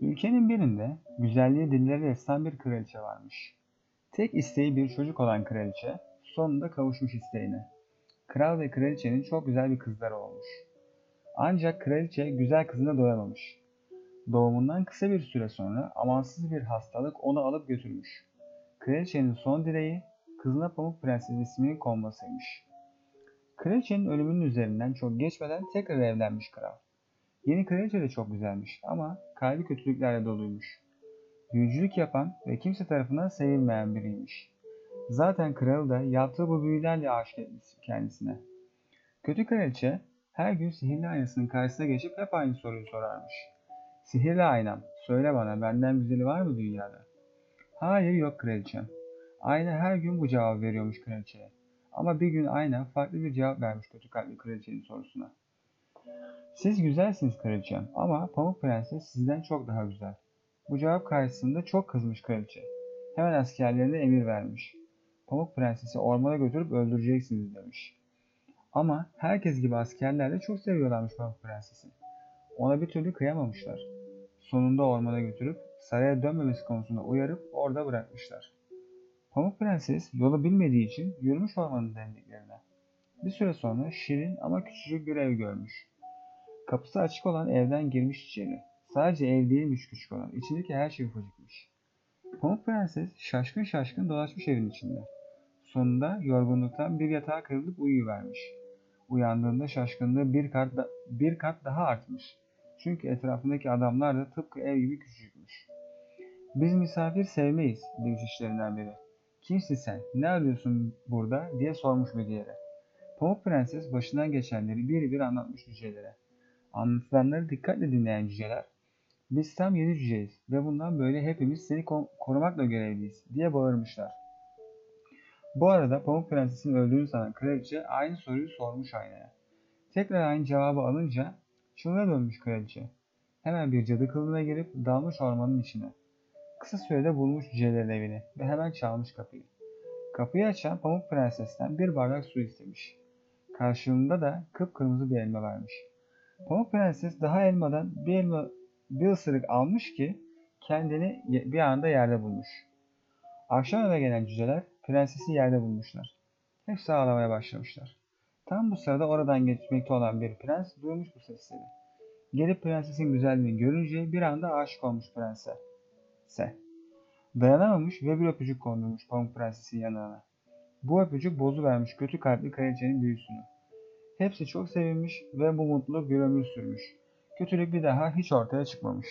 Ülkenin birinde güzelliği dillere destan bir kraliçe varmış. Tek isteği bir çocuk olan kraliçe sonunda kavuşmuş isteğine. Kral ve kraliçenin çok güzel bir kızları olmuş. Ancak kraliçe güzel kızına doyamamış. Doğumundan kısa bir süre sonra amansız bir hastalık onu alıp götürmüş. Kraliçenin son dileği kızına Pamuk Prenses isminin konmasıymış. Kraliçenin ölümünün üzerinden çok geçmeden tekrar evlenmiş kral. Yeni kraliçe de çok güzelmiş ama kalbi kötülüklerle doluymuş. Büyücülük yapan ve kimse tarafından sevilmeyen biriymiş. Zaten kralı da yaptığı bu büyülerle aşık etmiş kendisine. Kötü kraliçe her gün sihirli aynasının karşısına geçip hep aynı soruyu sorarmış. Sihirli aynam, söyle bana benden güzeli var mı dünyada? Hayır yok kraliçem. Ayna her gün bu cevabı veriyormuş kraliçeye. Ama bir gün ayna farklı bir cevap vermiş kötü kalpli kraliçenin sorusuna. Siz güzelsiniz kraliçem ama Pamuk Prenses sizden çok daha güzel. Bu cevap karşısında çok kızmış kraliçe. Hemen askerlerine emir vermiş. Pamuk Prenses'i ormana götürüp öldüreceksiniz demiş. Ama herkes gibi askerler de çok seviyorlarmış Pamuk Prenses'i. Ona bir türlü kıyamamışlar. Sonunda ormana götürüp saraya dönmemesi konusunda uyarıp orada bırakmışlar. Pamuk Prenses yolu bilmediği için yürümüş ormanın derinliklerine. Bir süre sonra şirin ama küçücük bir ev görmüş. Kapısı açık olan evden girmiş içeri. Sadece ev değilmiş küçük olan. İçindeki her şey ufacıkmış. Pamuk Prenses şaşkın şaşkın dolaşmış evin içinde. Sonunda yorgunluktan bir yatağa kırılıp uyuyuvermiş. Uyandığında şaşkınlığı bir kat, da- bir kat daha artmış. Çünkü etrafındaki adamlar da tıpkı ev gibi küçücükmüş. Biz misafir sevmeyiz demiş işlerinden biri. Kimsin sen? Ne arıyorsun burada? diye sormuş bir diğeri. Pamuk Prenses başından geçenleri bir bir anlatmış cücelere. Anlatılanları dikkatle dinleyen cüceler, biz tam yedi cüceyiz ve bundan böyle hepimiz seni ko- korumakla görevliyiz diye bağırmışlar. Bu arada Pamuk Prenses'in öldüğünü sanan kraliçe aynı soruyu sormuş aynaya. Tekrar aynı cevabı alınca çılgına dönmüş kraliçe. Hemen bir cadı kılığına girip dalmış ormanın içine. Kısa sürede bulmuş cücelerin evini ve hemen çalmış kapıyı. Kapıyı açan Pamuk Prenses'ten bir bardak su istemiş. Karşılığında da kıpkırmızı bir elma vermiş. Pamuk Prenses daha elmadan bir elma bir ısırık almış ki kendini bir anda yerde bulmuş. Akşam eve gelen cüceler prensesi yerde bulmuşlar. Hepsi ağlamaya başlamışlar. Tam bu sırada oradan geçmekte olan bir prens duymuş bu sesleri. Gelip prensesin güzelliğini görünce bir anda aşık olmuş prense. Se. Dayanamamış ve bir öpücük kondurmuş Pamuk Prenses'in yanına. Bu öpücük bozuvermiş kötü kalpli kraliçenin büyüsünü. Hepsi çok sevinmiş ve bu mutluluk bir ömür sürmüş. Kötülük bir daha hiç ortaya çıkmamış.